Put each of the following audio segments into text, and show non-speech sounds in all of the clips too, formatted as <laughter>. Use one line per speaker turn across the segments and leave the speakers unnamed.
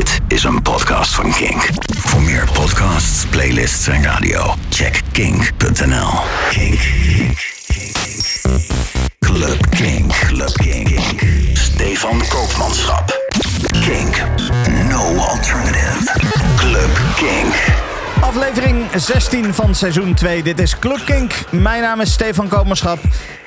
Dit is een podcast van Kink. Voor meer podcasts, playlists en radio, check kink.nl. Kink. Club Kink. Club Kink. Stefan Koopmanschap. Kink. No alternative. Club Kink.
Aflevering 16 van seizoen 2. Dit is Club Kink. Mijn naam is Stefan Koopmanschap.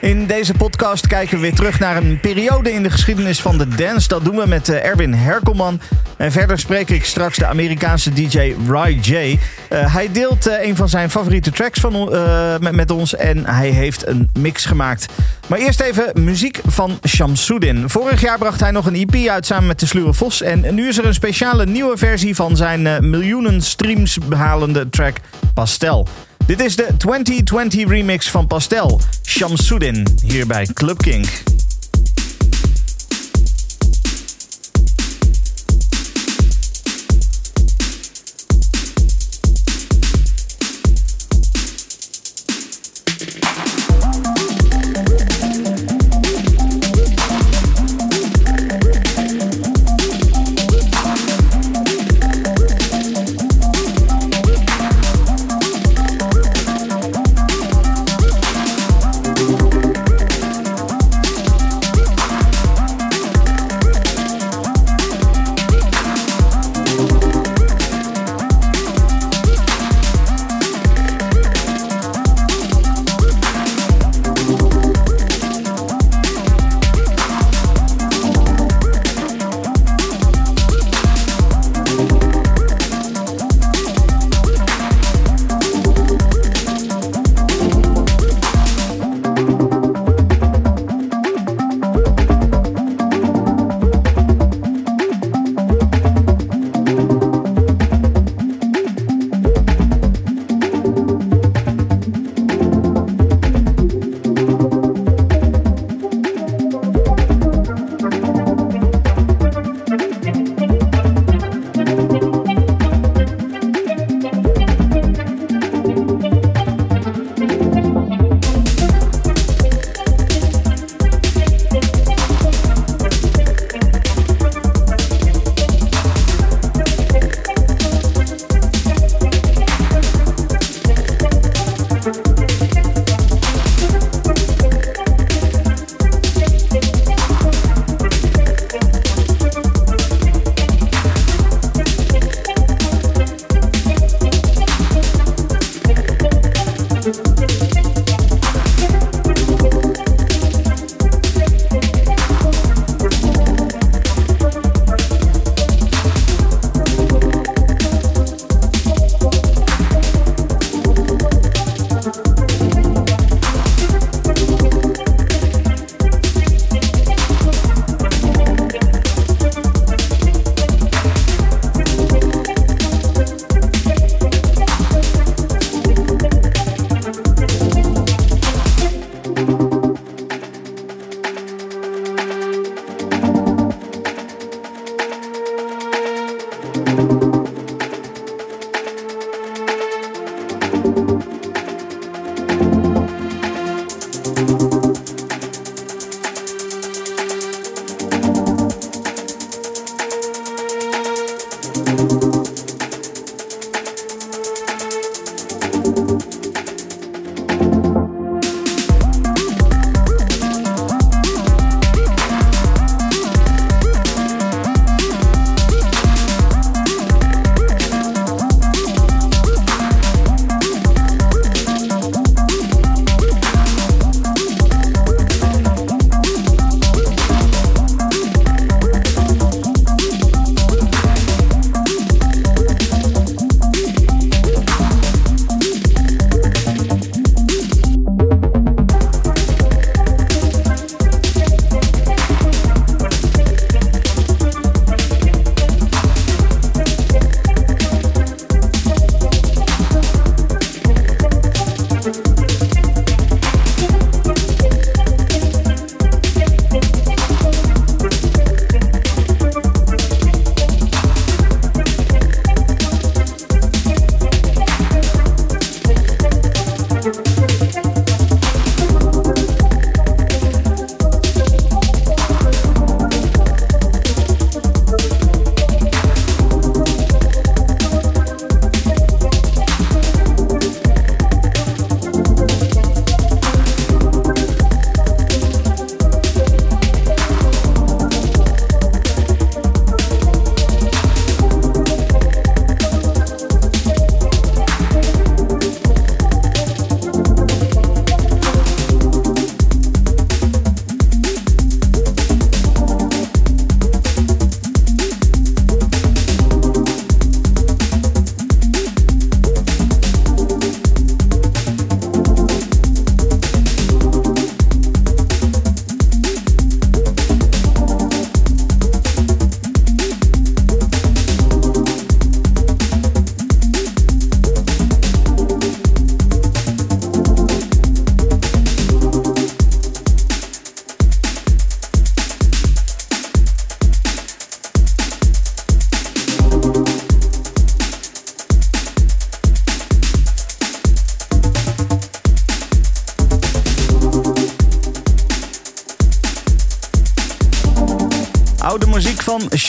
In deze podcast kijken we weer terug naar een periode in de geschiedenis van de dance. Dat doen we met eh, Erwin Herkelman. En verder spreek ik straks de Amerikaanse DJ Ry J. Uh, hij deelt uh, een van zijn favoriete tracks van, met, met, ons en hij heeft een mix gemaakt. Maar eerst even muziek van Shamsuddin. Vorig jaar bracht hij nog een EP uit samen met de Sluwe Vos. En nu is er een speciale nieuwe versie van zijn miljoenen streams behalende track Pastel. Dit is de 2020 remix van Pastel, Shamsuddin, hier bij Club Kink.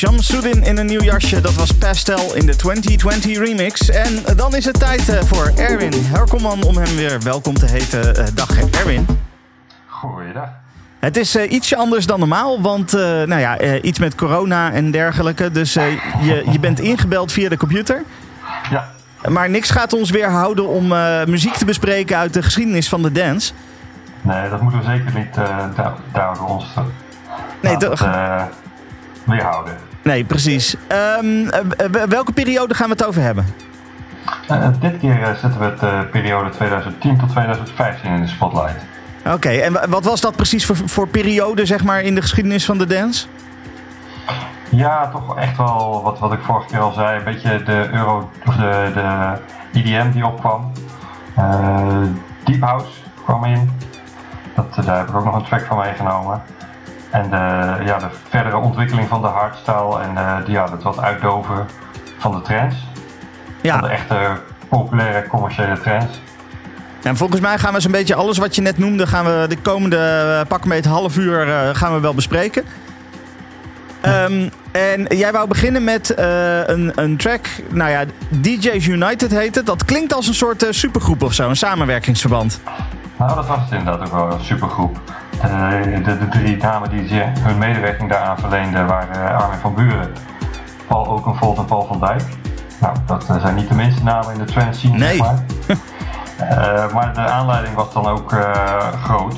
Van Shamsuddin in een nieuw jasje. Dat was Pastel in de 2020 remix. En dan is het tijd eh, voor Erwin Herkelman om hem weer welkom te heten. Eh, dag Erwin.
Goeiedag.
Het is uh, ietsje anders dan normaal, want nou ja, iets met corona en dergelijke. Dus je, je bent ingebeld via de computer.
Ja.
Maar niks gaat ons weer houden om muziek te bespreken uit de geschiedenis van de dance.
Nee, dat moeten we zeker niet uh, ons
nee, toch? Nee, precies. Um, welke periode gaan we het over hebben?
Uh, dit keer zetten we het periode 2010 tot 2015 in de spotlight.
Oké, en wat was dat precies voor, voor periode zeg maar, in de geschiedenis van de dance?
Ja, toch echt wel wat, wat ik vorige keer al zei. Een beetje de euro, of de, de EDM die opkwam. Deep House kwam in. Dat, daar heb ik ook nog een track van meegenomen. En de, ja, de ontwikkeling van de hardstyle en uh, ja, het wat uitdoven van de trends. Ja. Van de echte populaire commerciële trends.
En volgens mij gaan we zo'n beetje alles wat je net noemde, gaan we de komende uh, pak een half uur uh, gaan we wel bespreken. Um, en jij wou beginnen met uh, een, een track, nou ja, DJ's United heet het. Dat klinkt als een soort supergroep of zo, een samenwerkingsverband.
Nou, dat was het inderdaad ook wel een supergroep. De, de, de drie namen die hun medewerking daaraan verleenden waren Armin van Buren, Paul Oakenfold en Paul van Dijk. Nou, dat eh, zijn niet de minste namen in de trance scene,
nee.
maar. uh, <laughs> maar de aanleiding was dan ook uh, groot.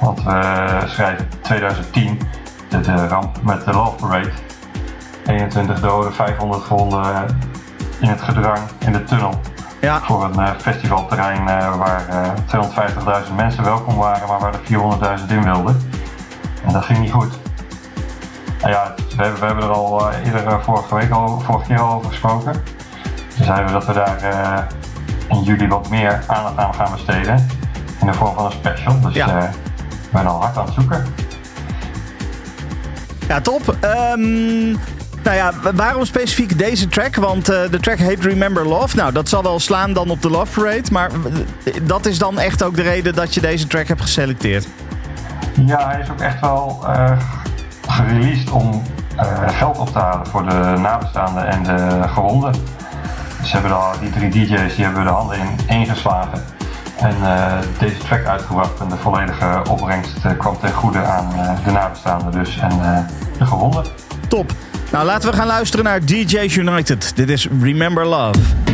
Want we schrijven 2010, de, de, ramp met de Love Parade. 21 doden, 500 gewonden in het gedrang in de tunnel.
Ja.
Voor een uh, festivalterrein uh, waar uh, 250.000 mensen welkom waren, maar waar er 400.000 in wilden. En dat ging niet goed. Nou ja, we, hebben, we hebben er al eerder vorige week al, vorige keer al over gesproken. Dus zeiden we dat we daar in juli wat meer aandacht aan gaan besteden. In de vorm van een special. Dus ja. we zijn al hard aan het zoeken.
Ja, top. Um, nou ja, waarom specifiek deze track? Want uh, de track heet Remember Love. Nou, dat zal wel slaan dan op de Love Parade. Maar dat is dan echt ook de reden dat je deze track hebt geselecteerd.
Ja, hij is ook echt wel uh, gereleased om uh, geld op te halen voor de nabestaanden en de gewonden. Dus hebben al, die drie DJ's die hebben de handen in één geslagen. En deze track uitgebracht en de volledige opbrengst kwam ten goede aan de nabestaanden dus en de gewonden.
Top. Nou, laten we gaan luisteren naar DJ's United. Dit is Remember Love.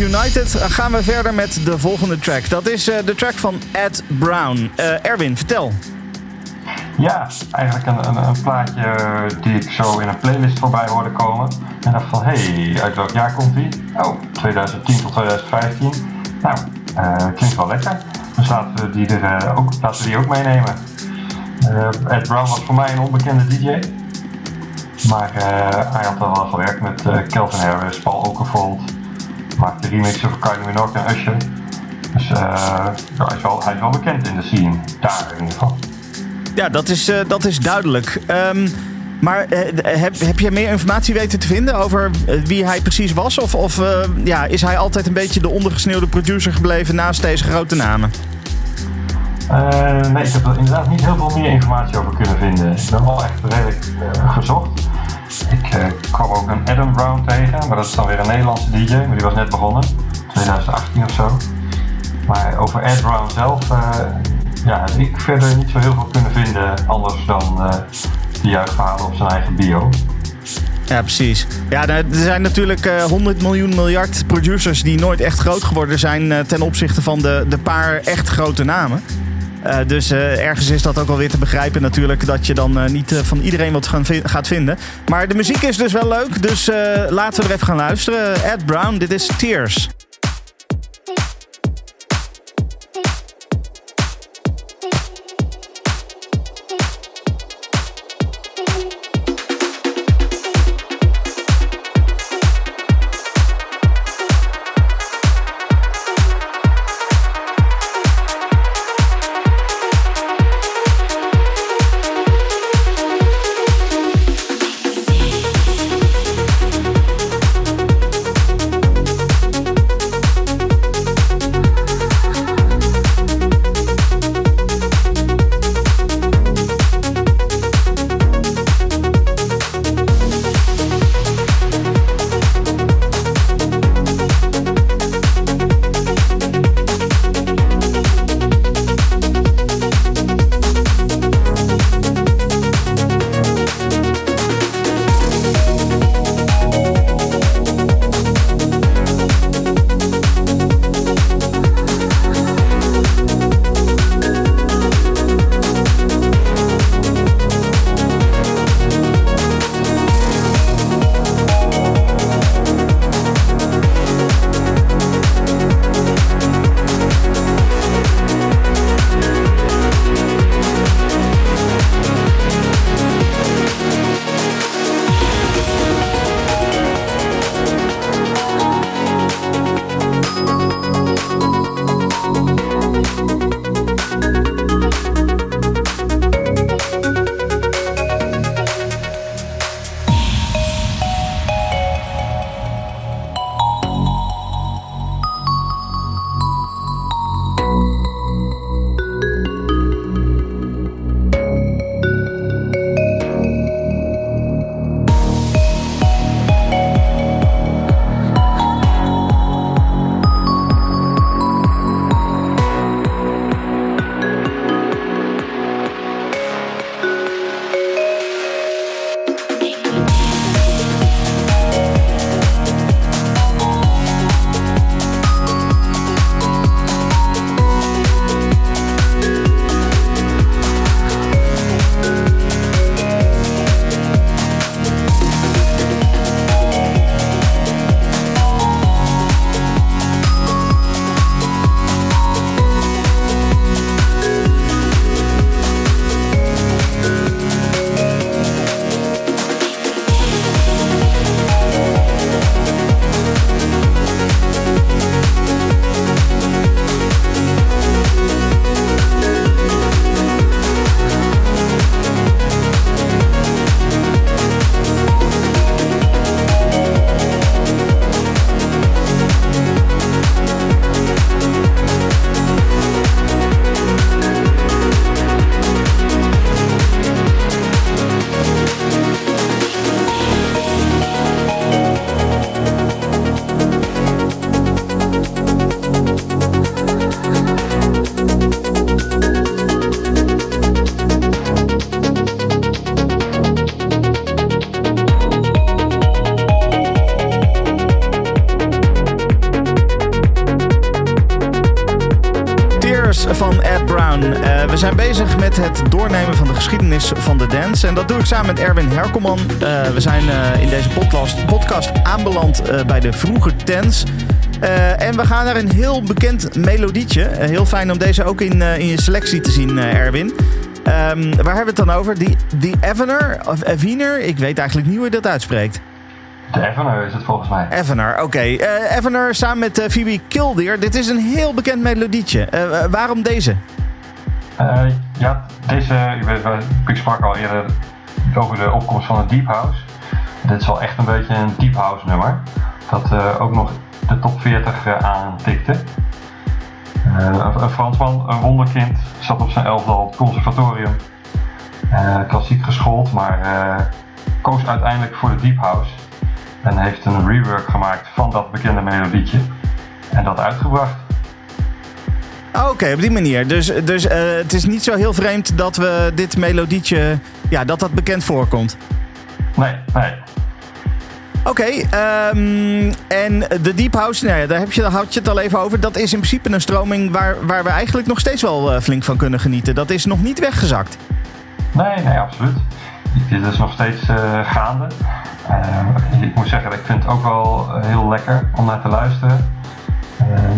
United gaan we verder met de volgende track. Dat is de track van Ed Brown. Erwin, vertel.
Ja, eigenlijk een, een, plaatje die ik zo in een playlist voorbij hoorde komen. En dacht van, hé, hey, uit welk jaar komt die? Oh, 2010 tot 2015. Nou, klinkt wel lekker. Dus laten we die, er, ook, laten we die ook meenemen. Ed Brown was voor mij een onbekende DJ. Maar hij had al wel gewerkt met Kelvin Harris, Paul Okervold. Remixen voor Kylie Minogue en Usher. Dus ja, hij, is wel, hij is wel bekend in de scene, daar in ieder geval.
Ja, dat is, uh, dat is duidelijk. Um, maar uh, heb, heb je meer informatie weten te vinden over wie hij precies was? Of, of ja, is hij altijd een beetje de ondergesneeuwde producer gebleven naast deze grote namen?
nee, ik heb er inderdaad niet heel veel meer informatie over kunnen vinden. Ik ben wel echt redelijk gezocht. Ik kwam ook een Adam Brown tegen, maar dat is dan weer een Nederlandse DJ, maar die was net begonnen, 2018 of zo. Maar over Ed Brown zelf ja, ik verder niet zo heel veel kunnen vinden anders dan uh, die verhalen op zijn eigen bio.
Ja, precies. Ja, er zijn natuurlijk uh, eh, 100 miljoen miljard producers die nooit echt groot geworden zijn ten opzichte van de, de paar echt grote namen. Uh, dus ergens is dat ook wel weer te begrijpen natuurlijk dat je dan niet van iedereen wat gaan gaat vinden. Maar de muziek is dus wel leuk, dus laten we er even gaan luisteren. Ed Brown, dit is Tears. En dat doe ik samen met Erwin Herkomman. Uh, we zijn uh, in deze podcast, podcast aanbeland uh, bij de vroege dance. en we gaan naar een heel bekend melodietje. heel fijn om deze ook in, in je selectie te zien, Erwin. Um, waar hebben we het dan over? Die, die Evener, of Evener? Ik weet eigenlijk niet hoe je dat uitspreekt.
De Evener is het volgens mij.
Evener, oké. Okay. Uh, Evener samen met uh, Phoebe Killdeer. Dit is een heel bekend melodietje. Uh, waarom deze?
Ik sprak al eerder over de opkomst van een deep house. Dit is wel echt een beetje een deep house nummer. Dat ook nog de top 40 aantikte. een Fransman, een wonderkind, zat op zijn elfde al op het conservatorium. klassiek geschoold, maar koos uiteindelijk voor de deep house. En heeft een rework gemaakt van dat bekende melodietje. En dat uitgebracht.
Oké, op die manier. Dus, dus uh, het is niet zo heel vreemd dat we dit melodietje, ja, dat dat bekend voorkomt.
Nee, nee.
Oké, okay, um, en de Deep House, nou ja, daar heb je, had je het al even over. Dat is in principe een stroming waar, waar we eigenlijk nog steeds wel uh, flink van kunnen genieten. Dat is nog niet weggezakt.
Nee, nee, absoluut. Dit is nog steeds uh, gaande. Uh, ik moet zeggen, ik vind het ook wel eh, heel lekker om naar te luisteren.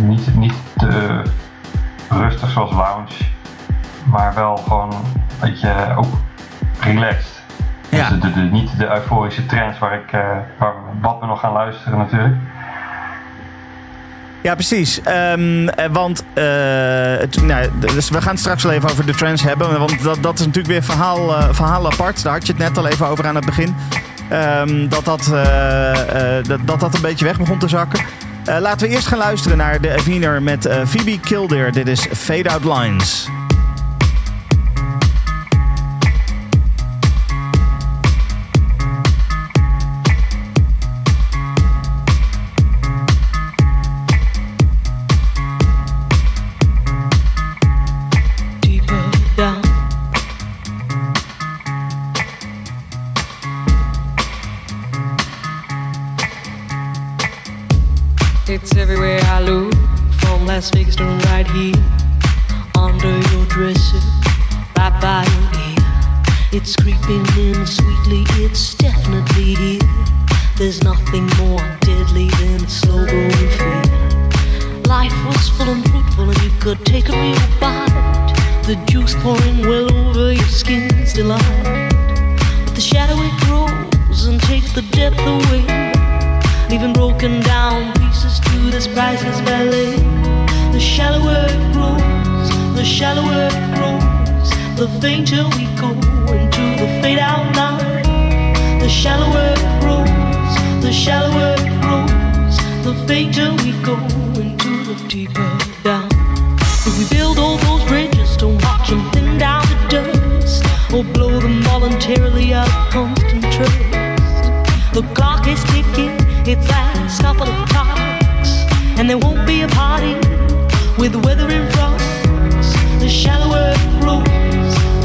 Niet, niet te rustig zoals lounge, maar wel gewoon een beetje ook relaxed. Ja. Dus de, de, niet de euforische trends waar ik, waar, wat we nog gaan luisteren natuurlijk.
Ja, precies. Um, want uh, het, nou, dus we gaan het straks wel even over de trends hebben. Want dat, dat is natuurlijk weer verhaal, uh, verhaal apart. Daar had je het net al even over aan het begin. Um, dat, dat, uh, dat, dat dat een beetje weg begon te zakken. Laten we eerst gaan luisteren naar de Wiener met Phoebe Kilder. Dit is Fade Out Lines.
Fainter we go into the fade out line. The shallower it grows, the shallower it grows, the fainter we go into the deeper down. If we build all those bridges, don't watch them thin down to dust, or blow them voluntarily out of constant trust. The clock is ticking, it's last couple of clocks and there won't be a party with the weather in front. The shallower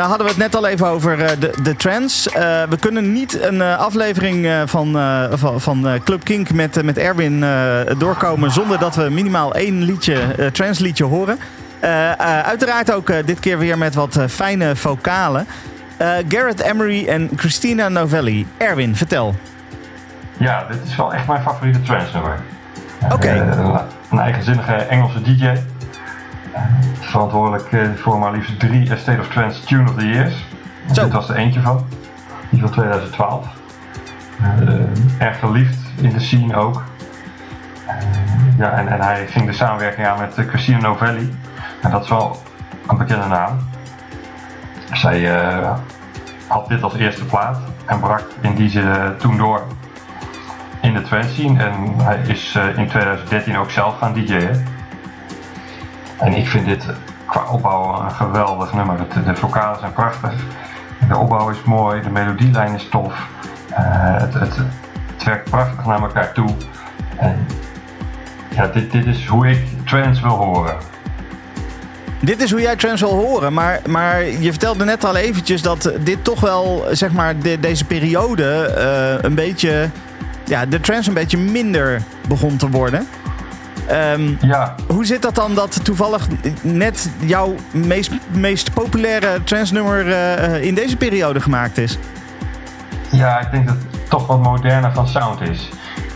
daar hadden we het net al even over eh, de, de trends. Eh, we kunnen niet een eh, aflevering van, van, van Club Kink met, met Erwin doorkomen zonder dat we minimaal één liedje, eh trance liedje horen. Uiteraard ook dit keer weer met wat fijne vocalen. Garrett Emery en Christina Novelli. Erwin, vertel.
Ja, dit is wel echt mijn favoriete trance nummer.
Oké.
Een eigenzinnige Engelse DJ. Verantwoordelijk eh, voor maar liefst drie State of Trance Tune of the Years.
Zo.
Dit was er eentje van. Die van 2012. Eh, erg geliefd in de scene ook. Eh, ja, en, en hij ging de samenwerking aan met Christina Novelli. En dat is wel een bekende naam. Zij had dit als eerste plaat en brak in die zin toen door in de trance scene. En hij is in 2013 ook zelf gaan DJ'en. En ik vind dit qua opbouw een geweldig nummer. Het, de vocalen zijn prachtig. De opbouw is mooi, de melodielijn is tof. Eh, het, het, werkt prachtig naar elkaar toe. Ja, dit, dit is hoe ik trance wil horen.
Dit is hoe jij trance wil horen, maar, maar je vertelde net al eventjes dat dit toch wel, zeg maar, de- deze periode eh, een beetje, ja, de trance een beetje minder begon te worden. Ehm,
Ja,
hoe zit dat dan dat toevallig net jouw meest, meest populaire trance nummer eh, in deze periode gemaakt is?
Ja, ik denk dat het toch wat moderner van sound is.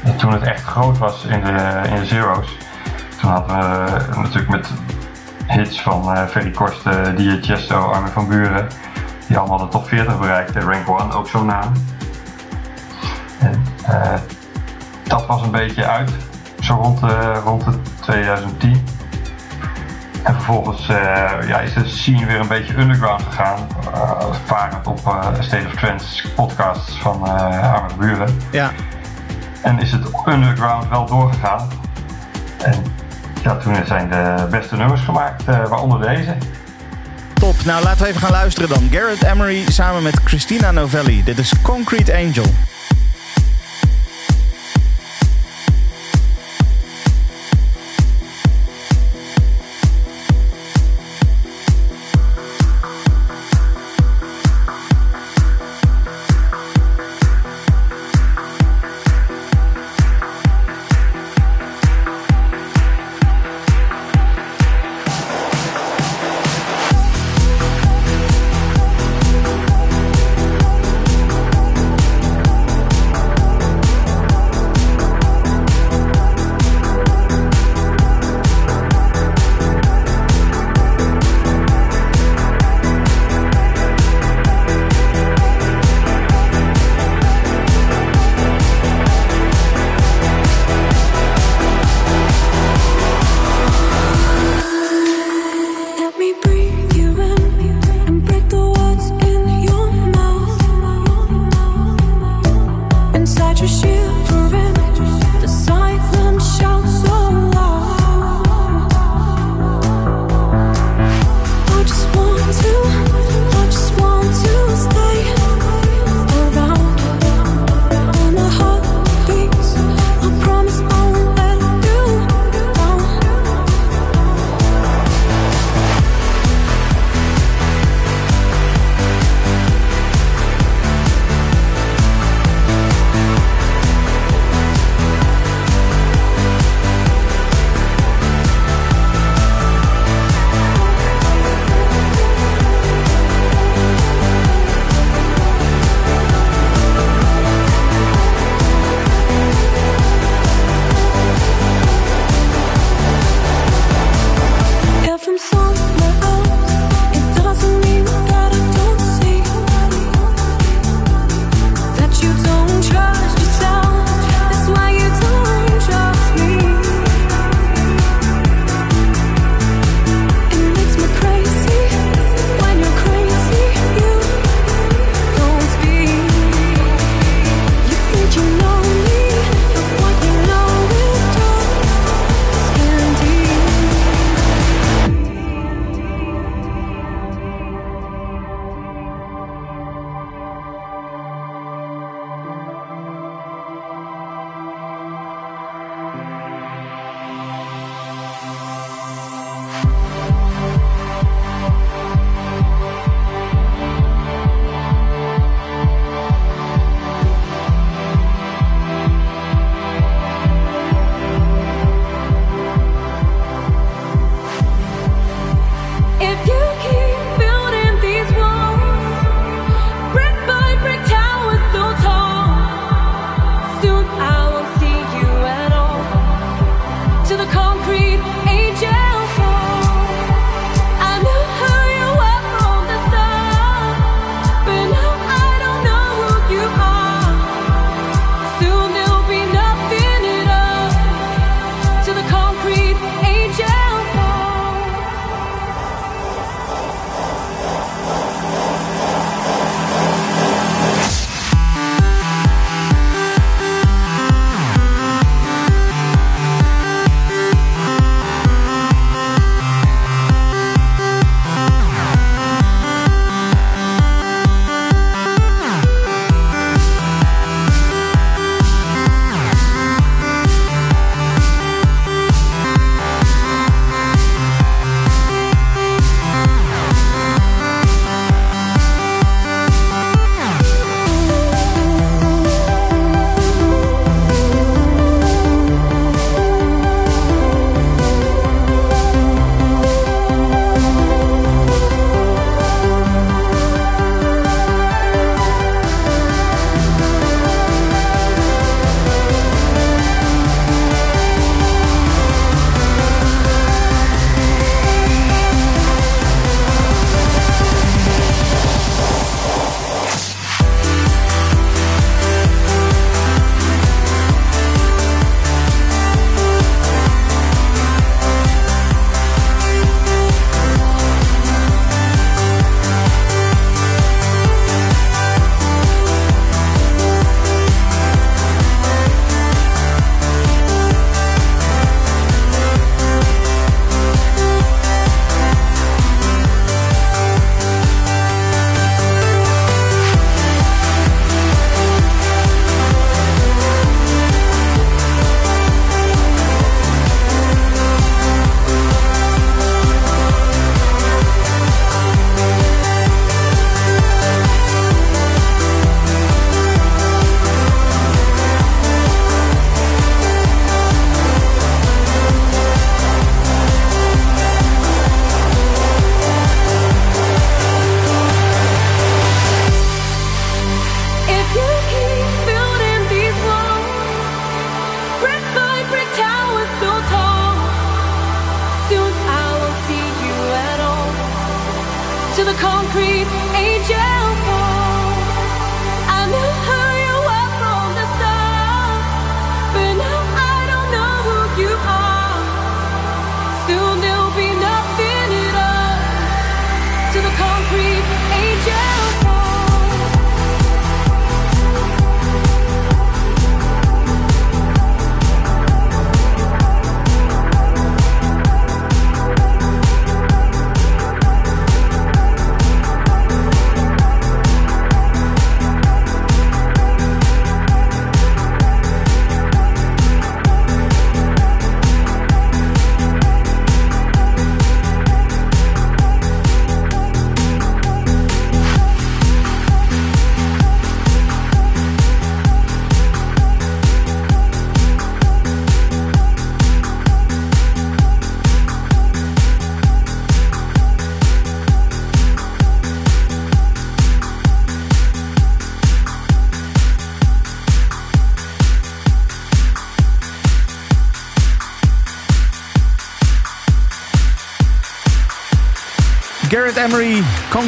En Toen het echt groot was in de, in de Zero's, toen hadden we natuurlijk met hits van eh Ferry Korsten, Dia Chesto, Armin van Buren, die allemaal de top 40 bereikten. Rank One, ook zo'n naam. En eh, dat was een beetje uit, zo rond, de, rond de 2010. En vervolgens eh, ja, is de scene weer een beetje underground gegaan. Uh, varend op eh, State of Trance podcasts van eh Armin van Buren.
Ja.
En is het underground wel doorgegaan. En ja, toen zijn de beste nummers gemaakt, eh, waaronder deze.
Top. Nou, laten we even gaan luisteren dan. Garrett Emery samen met Christina Novelli. Dit is Concrete Angel.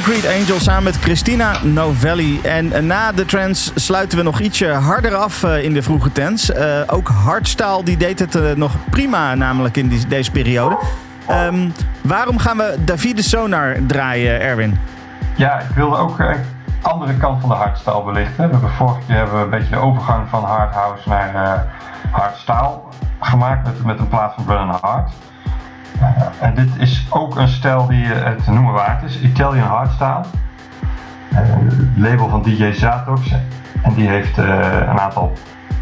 Concrete
Angel samen met Christina Novelli. En na de trance sluiten we nog ietsje harder af eh, in de vroege tents. Uh, ook Hardstyle die deed het nog prima, namelijk in die, deze periode. Um, waarom gaan we Davide Sonar draaien, Erwin?
Ja, ik wilde ook een andere kant van de hardstyle belichten. We hebben vorige keer hebben we een beetje de overgang van hardhouse naar uh, gemaakt met, met een plaat van Brennan Hart. En dit is ook een stijl die het noemen waard is, Italian Hardstyle. het label van DJ Zatox. En die heeft een aantal,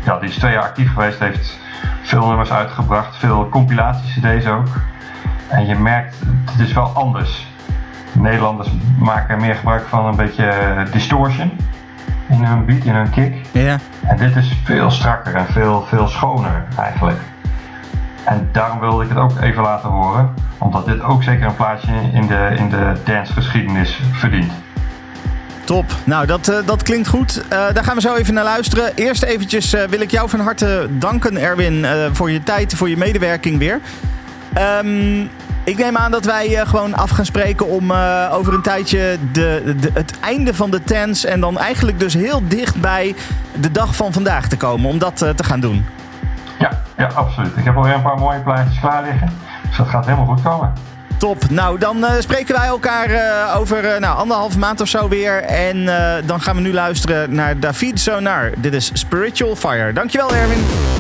ja, die is twee jaar actief geweest, heeft veel nummers uitgebracht, veel compilaties cd's ook. En je merkt, het is wel anders. Nederlanders maken meer gebruik van een beetje distortion in hun beat, in hun kick.
Ja.
En dit is veel strakker en veel, veel schoner eigenlijk. En daarom wilde ik het ook even laten horen, omdat dit ook zeker een plaatsje in de, in de dancegeschiedenis verdient.
Top. Nou, dat, uh, dat klinkt goed. Uh, daar gaan we zo even naar luisteren. Eerst eventjes uh, wil ik jou van harte danken, Erwin, voor je tijd, voor je medewerking weer. Um, ik neem aan dat wij gewoon af gaan spreken om over een tijdje de, de, het einde van de tens en dan eigenlijk dus heel dicht bij de dag van vandaag te komen om dat te gaan doen.
Ja, ja, absoluut. Ik heb alweer een paar mooie plaatjes klaar liggen. Dus dat gaat helemaal goed komen.
Top. Nou, dan uh, spreken wij elkaar uh, over uh, nou, anderhalve maand of zo weer. En dan gaan we nu luisteren naar David Sonar. Dit is Spiritual Fire. Dankjewel, Erwin.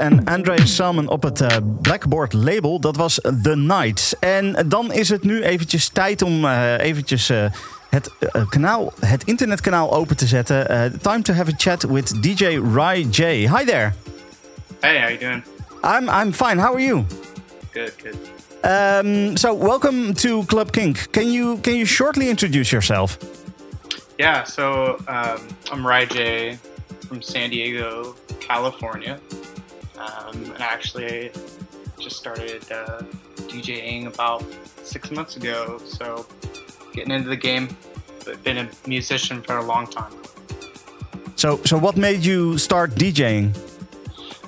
En Andre Salmon op het uh, Blackboard label. Dat was The Night. En dan is het nu eventjes tijd om uh, eventjes... Uh, het, kanaal, het internetkanaal open te zetten. time to have a chat with DJ Rai J. Hi there.
Hey, how you doing?
I'm I'm fine. How are you?
Good, good.
Um, so welcome to Club Kink. Can you can you shortly introduce yourself?
Yeah, so um, I'm Rai J from San Diego, California. Actually just started uh, DJing about six months ago. So getting into the game, but been a musician for a long time.
So, so what made you start DJing?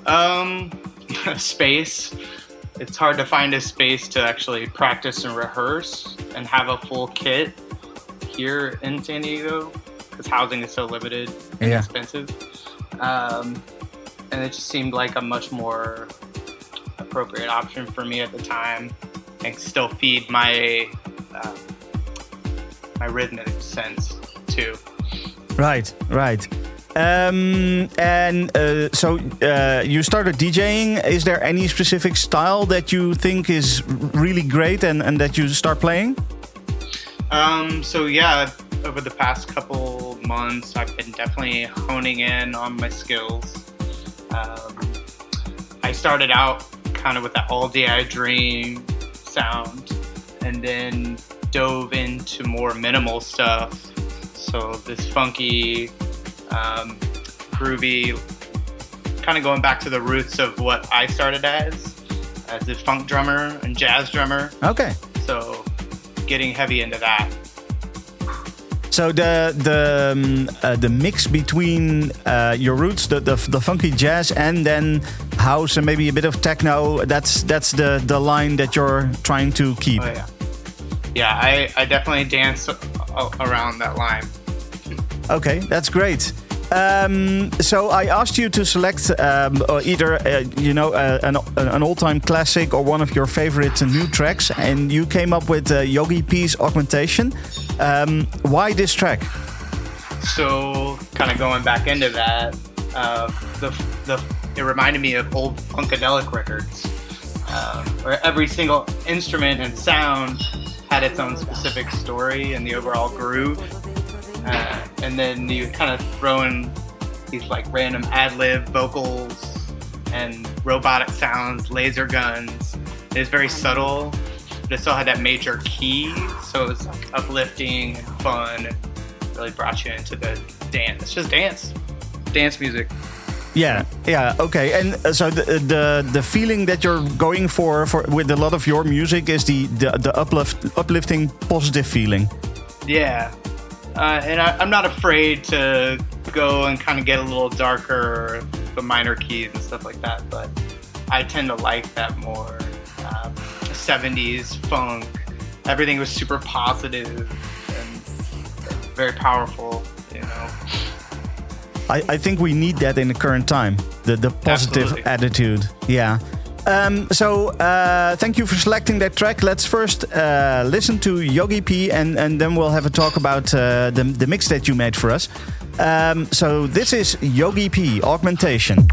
Um, <laughs> space. It's hard to find a space to actually practice and rehearse and have a full kit here in San Diego because housing is so limited and
yeah.
expensive. Um, and it just seemed like a much more appropriate option for me at the time and still feed my uh, my rhythmic sense too.
Right, right. Um, and uh, so uh, you started DJing. Is there any specific style that you think is really great and, and that you start playing?
Um, so yeah, over the past couple months, I've been definitely honing in on my skills. Um, I started out kind of with that all day I dream sound, and then dove into more minimal stuff. So this funky, um, groovy, kind of going back to the roots of what I started as, as a funk drummer and jazz drummer.
Okay.
So getting heavy into that.
So the the um, uh, the mix between uh, your roots, the, the the funky jazz, and then house and maybe a bit of techno. That's that's the the line that you're trying to keep.
Oh, yeah, yeah. I I definitely dance around that line.
Okay, that's great. Um, so I asked you to select um, either uh, you know uh, an, an all-time classic or one of your favorite new tracks, and you came up with uh, Yogi P's Augmentation. Um, why this track?
So, kind of going back into that, uh, the the it reminded me of old funkadelic records, where every single instrument and sound had its own specific story and the overall groove, uh, and then you kind of throw in these like random ad lib vocals and robotic sounds, laser guns. It's very subtle but it still had that major key, so it was like uplifting and fun. And really brought you into the dance. It's just dance, dance music.
Yeah, yeah, okay. And uh, so the the the feeling that you're going for for with a lot of your music is the the, the uplift uplifting positive feeling.
Yeah, uh, and I, am not afraid to go and kind of get a little darker, the minor keys and stuff like that. But I tend to like that more. Um, 70s funk. Everything was super positive and very powerful, you know.
I, I think we need that in the current time. The the positive
Absolutely.
attitude. Yeah. Um, so uh, thank you for selecting that track. Let's first uh, listen to Yogi P, and, and then we'll have a talk about uh, the, the mix that you made for us. Um, so this is Yogi P, Augmentation.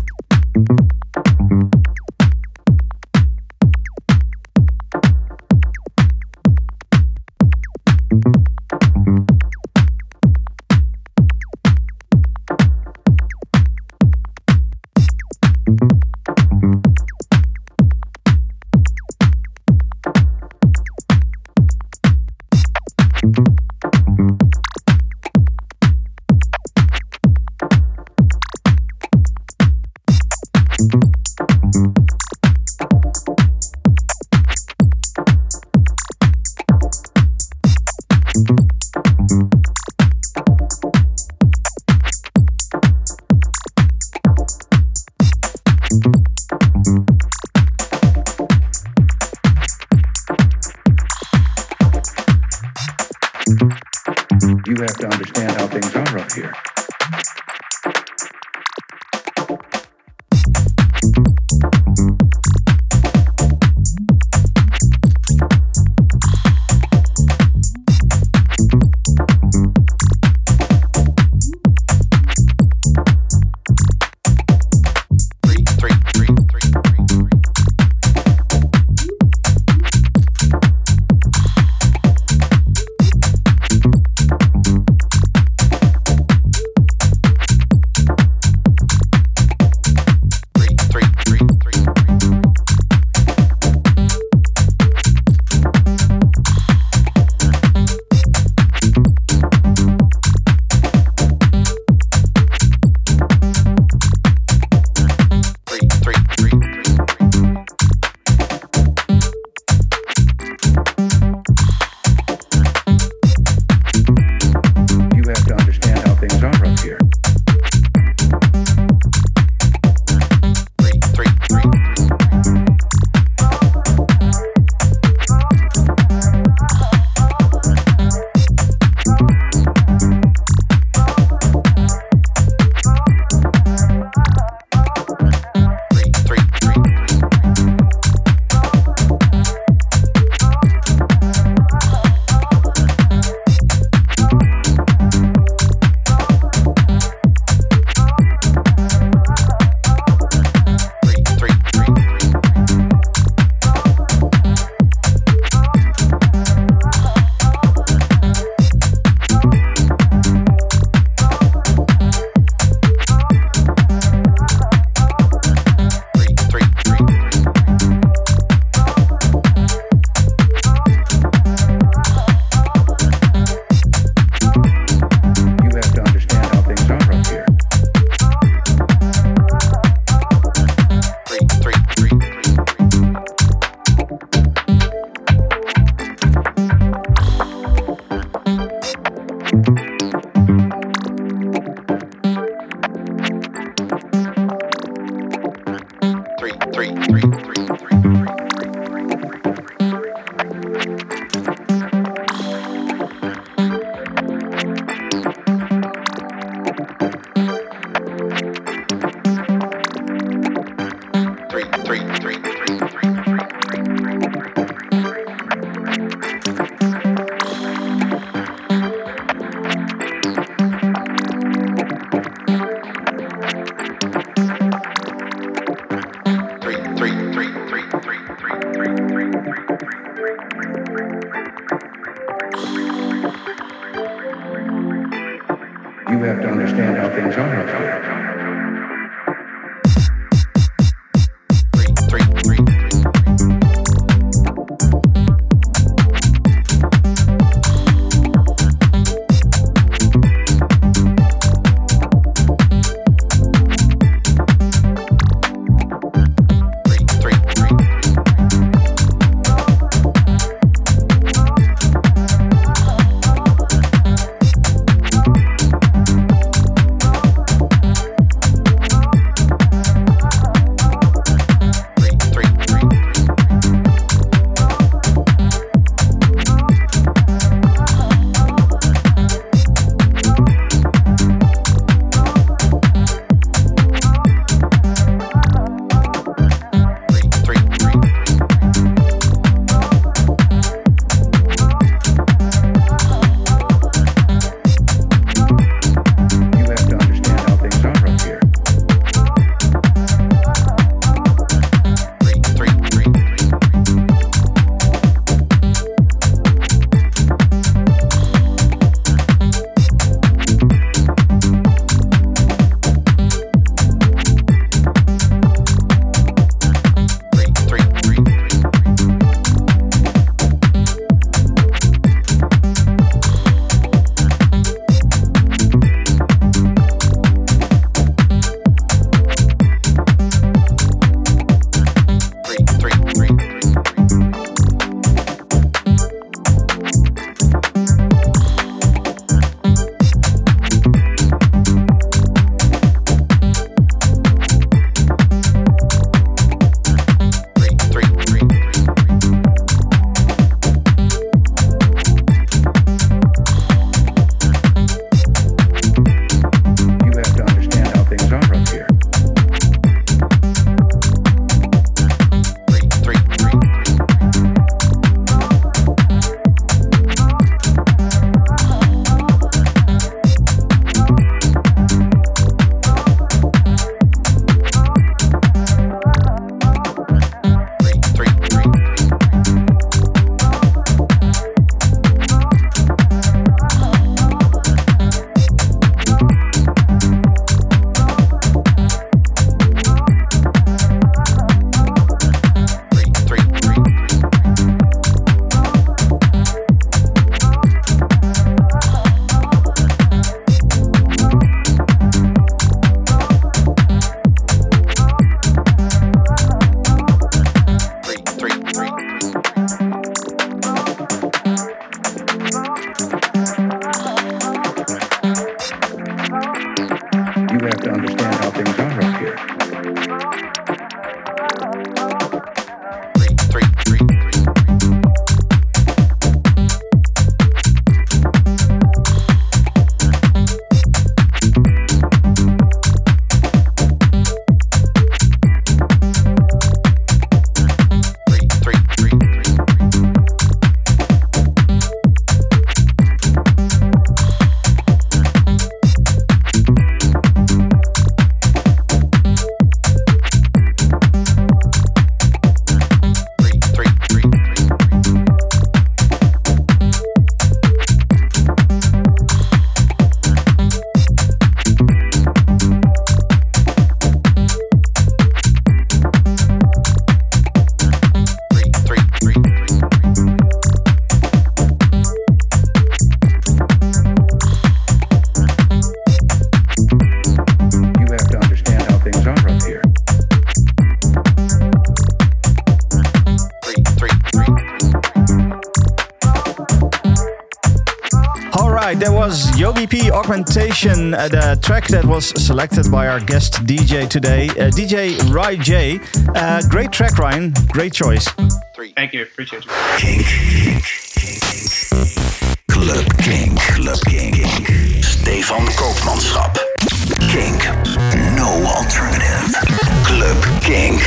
Augmentation, uh, the track that was selected by our guest DJ today, uh, DJ Ry J. Uh, great track, Ryan. Great choice.
Thank you. Appreciate you.
Kink, kink, kink, kink. Club Kink, Club Kink. Stefan Koopmanschap. Kink, no alternative. Club Kink.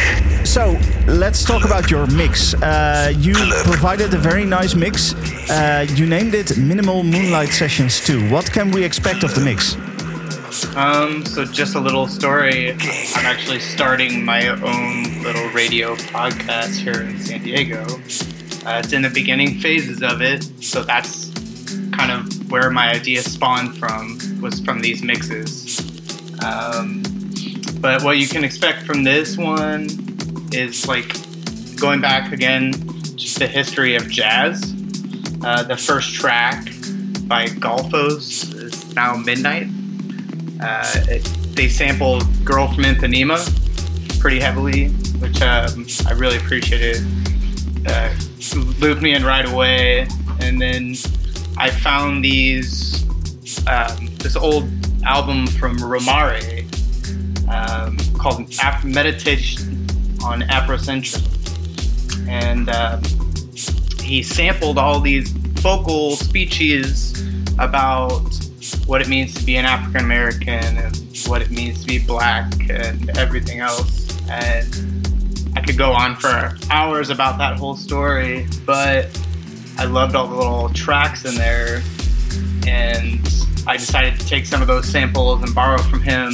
So let's talk about your mix. Uh, you provided a very nice mix. Uh, you named it Minimal Moonlight Sessions 2. What can we expect of the mix?
Um, so just a little story. I'm actually starting my own little radio podcast here in San Diego. Uh, it's in the beginning phases of it, so that's kind of where my idea spawned from. Was from these mixes. Um, but what you can expect from this one is like going back again, just the history of jazz. Uh, the first track by Golfos is now Midnight. Uh, it, they sampled Girl from Ipanema pretty heavily, which um, I really appreciated. Uh, looped me in right away. And then I found these um, this old album from Romare um, called Af- Meditation on Afrocentrism. And um, he sampled all these vocal speeches about what it means to be an African American and what it means to be black and everything else. And I could go on for hours about that whole story, but I loved all the little tracks in there. And I decided to take some of those samples and borrow from him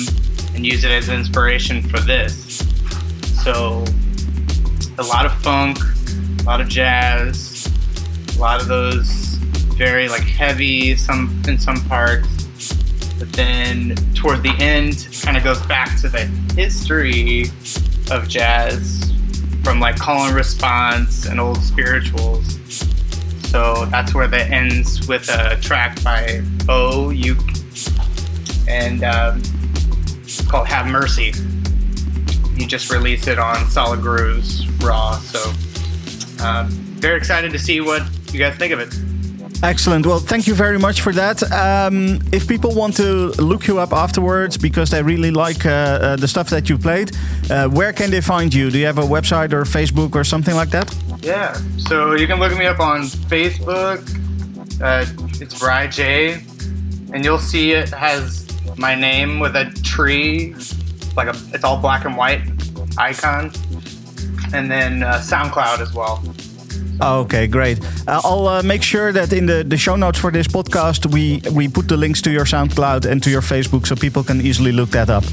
and use it as inspiration for this. So, a lot of funk, a lot of jazz, a lot of those very like heavy some in some parts. But then toward the end kind of goes back to the history of jazz from like call and response and old spirituals. So that's where that ends with a track by bo and um, it's called have mercy he just released it on solid grooves raw so um, very excited to see what you guys think of it
Excellent. Well, thank you very much for that. Um, if people want to look you up afterwards because they really like uh, uh, the stuff that you played, uh, where can they find you? Do you have a website or Facebook or something like that?
Yeah. So you can look me up on Facebook. Uh, it's Bry J, and you'll see it has my name with a tree, like a it's all black and white icon, and then uh, SoundCloud as well.
Okay, great. Uh, I'll uh, make sure that in the, the show notes for this podcast, we, we put the links to your SoundCloud and to your Facebook so people can easily look that up.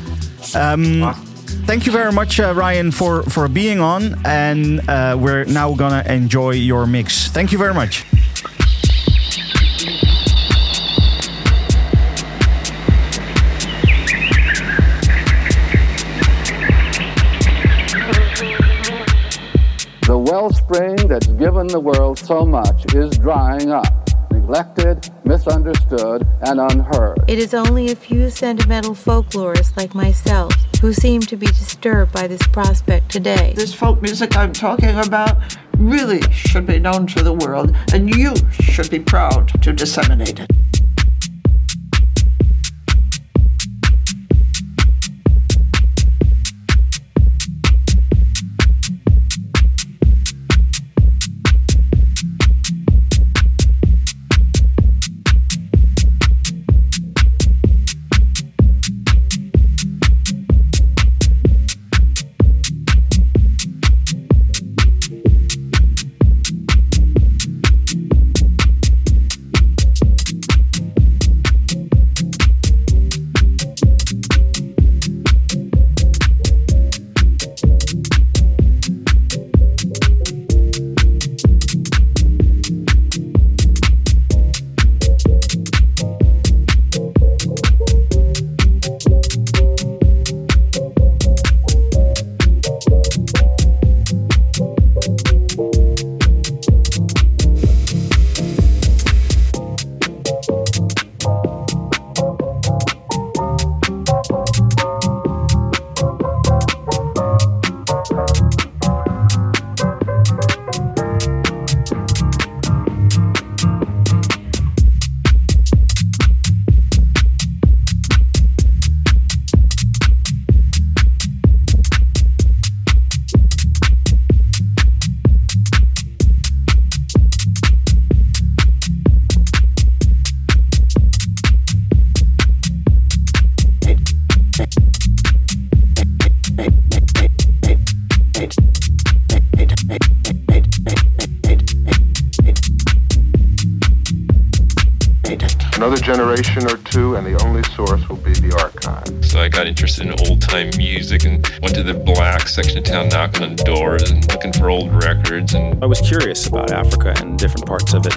Um,
Awesome.
Thank you very much, uh, Ryan, for, for being on. And uh, we're now going to enjoy your mix. Thank you very much.
Wellspring that's given the world so much is drying up, neglected, misunderstood, and unheard.
It is only a few sentimental folklorists like myself who seem to be disturbed by this prospect today.
This folk music I'm talking about really should be known to the world, and you should be proud to disseminate it.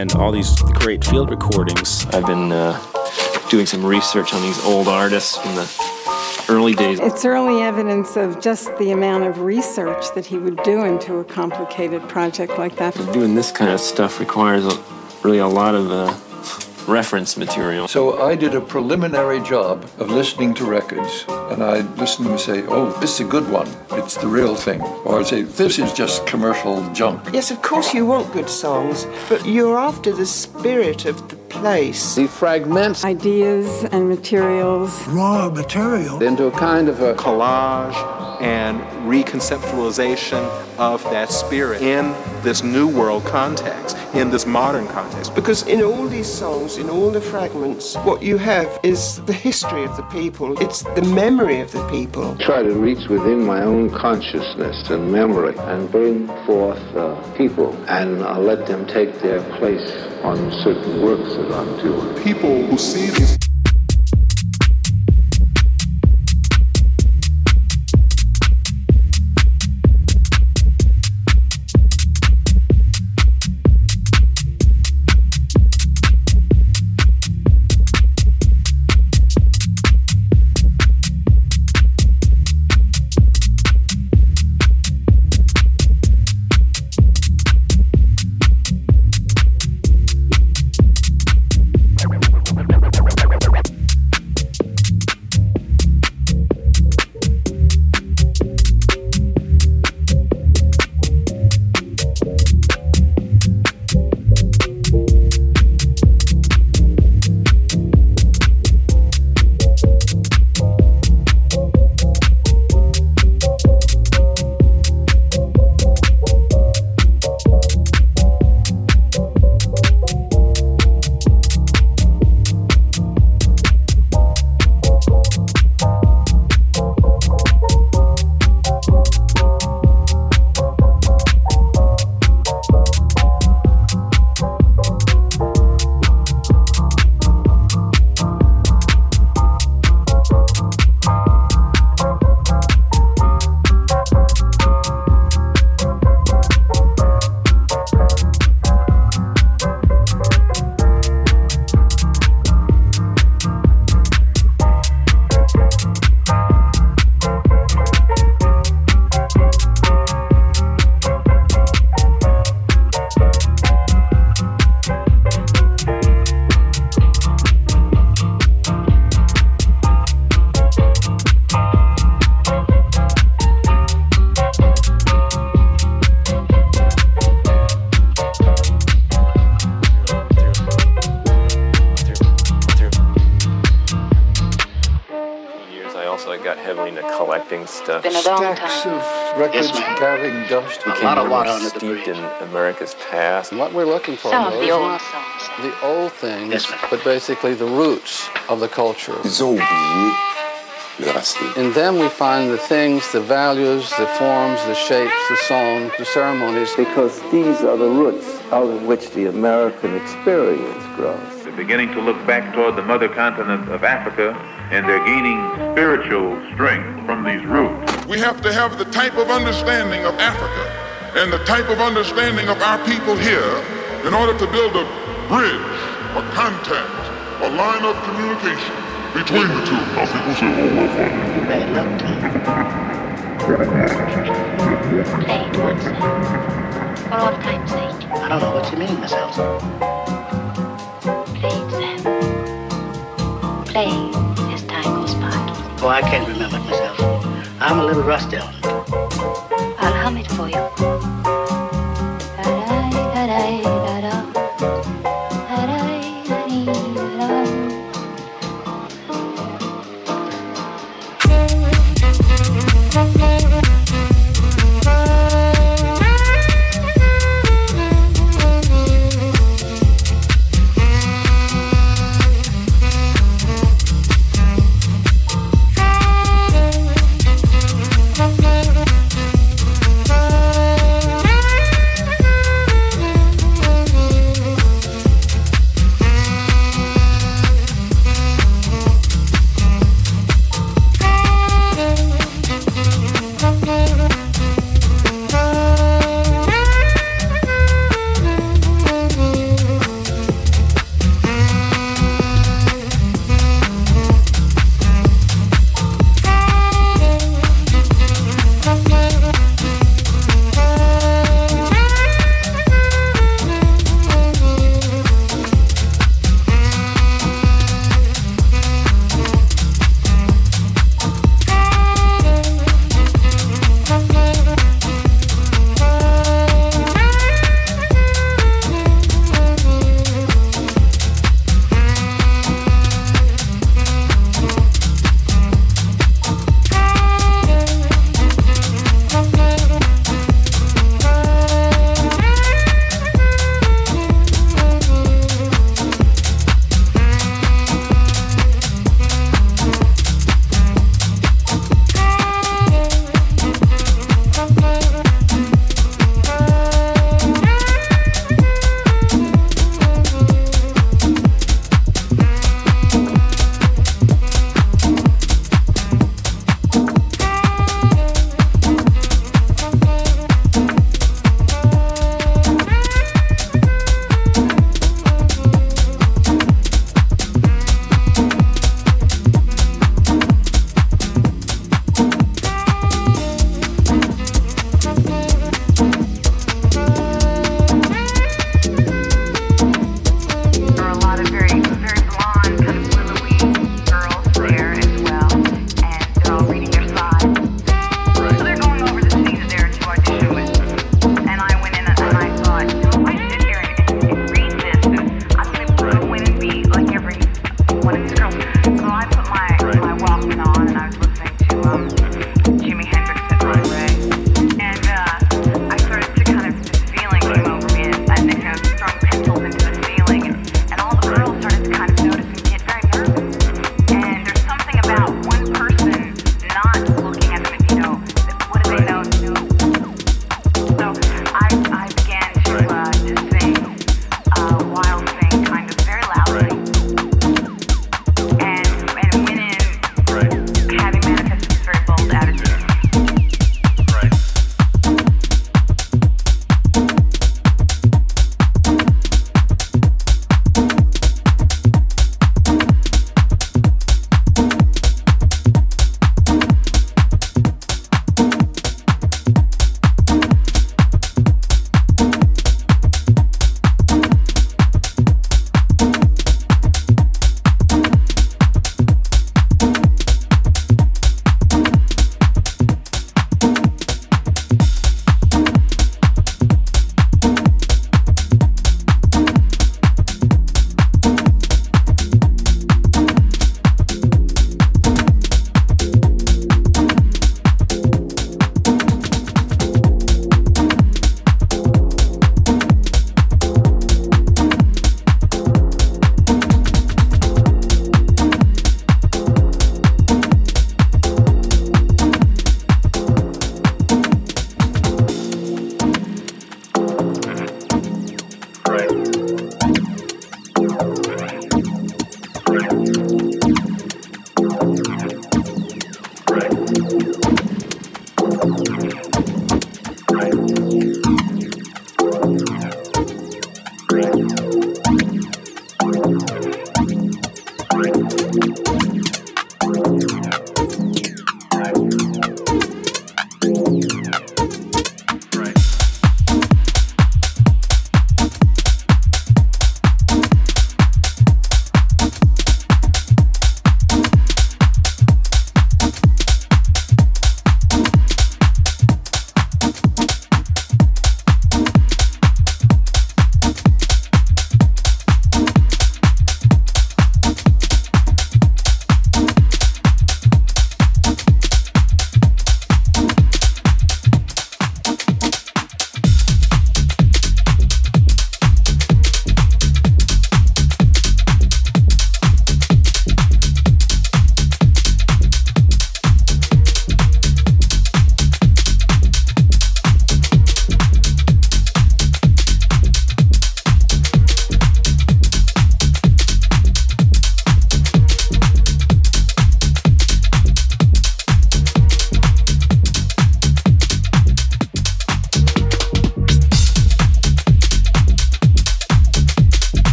And
all these great field recordings.
I've been uh, doing some research on these old artists from the early days.
It's early evidence of just the amount of research that he would do into a complicated project like that.
Doing this kind of stuff requires a, really a lot of uh, reference material.
So I did a preliminary job of listening to records, and I'd listen and say, oh, this is a good one. It's the real thing. Or I'd say, this is just commercial junk.
Yes, of course you want good songs, but you're after the spirit of the place.
He fragments
ideas and materials,
raw material,
into a kind of a
collage and reconceptualization of that spirit in this new world context, in this modern context.
Because in all these songs, in all the fragments, what you have is the history of the people, it's the memory of the people.
Try to reach within my own consciousness and memory and bring forth uh, people and uh, let them take their place on certain works that I'm doing.
People who see these
gathering dust.
A lot of water under the
steeped in America's past.
And What we're looking for
Some of
though,
the old songs.
the old things, but basically the roots of the culture.
Ils ont oublié les racines.
In them we find the things, the values, the forms, the shapes, the songs, the ceremonies, because these are the roots out of which the American experience grows.
They're beginning to look back toward the mother continent of Africa, and they're gaining spiritual strength from these roots.
We have to have the type of understanding of Africa and the type of understanding of our people here in order to build a bridge, a contact, a line of communication between the two. Now people say, oh, we're funny.
Bad luck to Play it once. For all time's sake. I don't know what you mean, Miss Elsa. Play it, Sam. Play as time goes by.
Oh, I can't remember it, Miss Elsa. I'm a little rusty.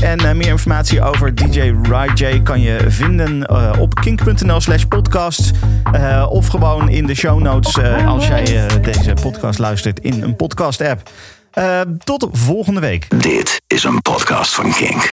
En eh, meer informatie over DJ J kan je vinden eh, op kink.nl slash podcast. Eh, of gewoon in de show notes als jij deze podcast luistert in een podcast app. tot volgende week.
Dit is een podcast van Kink.